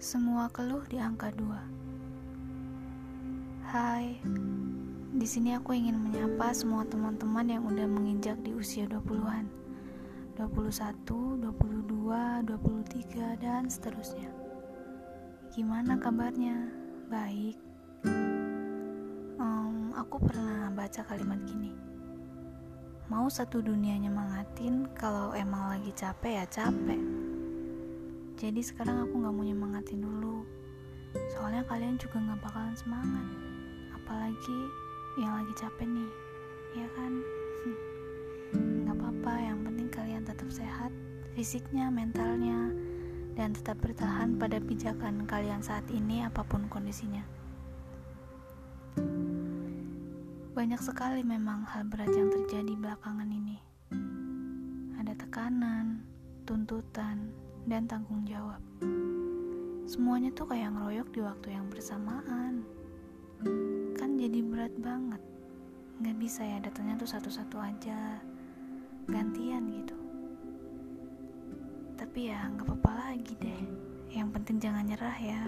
Semua keluh di angka dua. Hai, di sini aku ingin menyapa semua teman-teman yang udah menginjak di usia 20-an. 21, 22, 23, dan seterusnya. Gimana kabarnya? Baik. Um, aku pernah baca kalimat gini. Mau satu dunia nyemangatin kalau emang lagi capek ya capek jadi sekarang aku gak mau nyemangatin dulu. Soalnya kalian juga gak bakalan semangat. Apalagi yang lagi capek nih Ya kan? Gak apa-apa, yang penting kalian tetap sehat Fisiknya, mentalnya Dan tetap bertahan pada pijakan kalian saat ini apa pun kondisinya. Banyak sekali memang hal berat yang terjadi belakangan ini. Ada tekanan, tuntutan, dan tanggung jawab. Semuanya tuh kayak ngeroyok di waktu yang bersamaan. Kan jadi berat banget. Gak bisa ya datanya tuh satu-satu aja. Gantian gitu. Tapi ya gak apa-apa lagi deh. Yang penting jangan nyerah ya.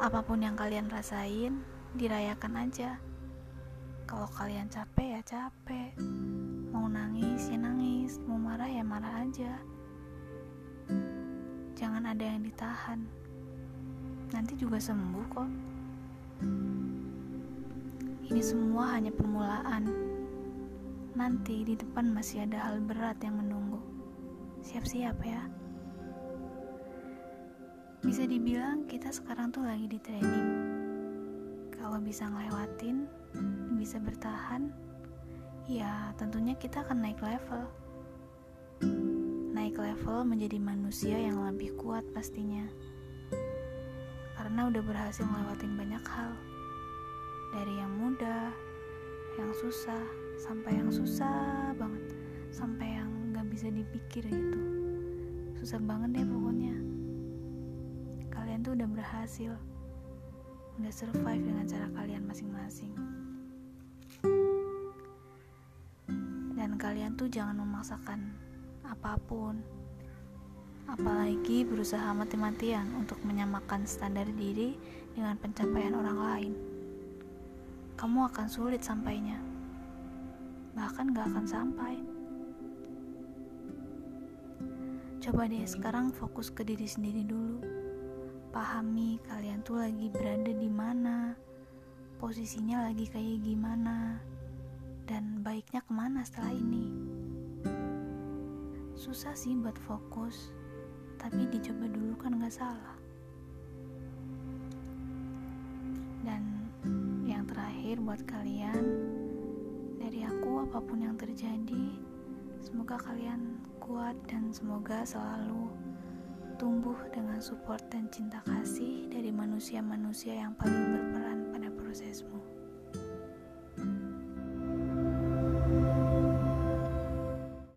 Apa pun yang kalian rasain, dirayakan aja. Kalau kalian capek ya capek mau nangis ya nangis marah aja. Jangan ada yang ditahan. Nanti juga sembuh kok. Ini semua hanya permulaan. Nanti di depan masih ada hal berat yang menunggu. Siap-siap ya. Bisa dibilang kita sekarang tuh lagi di training. Kalau bisa ngelewatin bisa bertahan ya tentunya kita akan naik level. Naik level menjadi manusia yang lebih kuat pastinya. Karena udah berhasil ngelewatin banyak hal. Dari yang mudah, yang susah, sampai yang susah banget. Sampai yang gak bisa dipikir gitu. Susah banget deh pokoknya. Kalian tuh udah berhasil. Udah survive dengan cara kalian masing-masing. kalian tuh jangan memaksakan apa pun. Apalagi berusaha mati-matian untuk menyamakan standar diri dengan pencapaian orang lain. Kamu akan sulit sampainya. Bahkan gak akan sampai. Coba deh sekarang fokus ke diri sendiri dulu. Pahami kalian tuh lagi berada di mana posisinya lagi kayak gimana dan baiknya ke mana setelah ini. Susah sih buat fokus, tapi dicoba dulu kan gak salah. Dan yang terakhir buat kalian, dari aku apa pun yang terjadi, semoga kalian kuat dan semoga selalu tumbuh dengan support dan cinta kasih dari manusia-manusia yang paling berperan.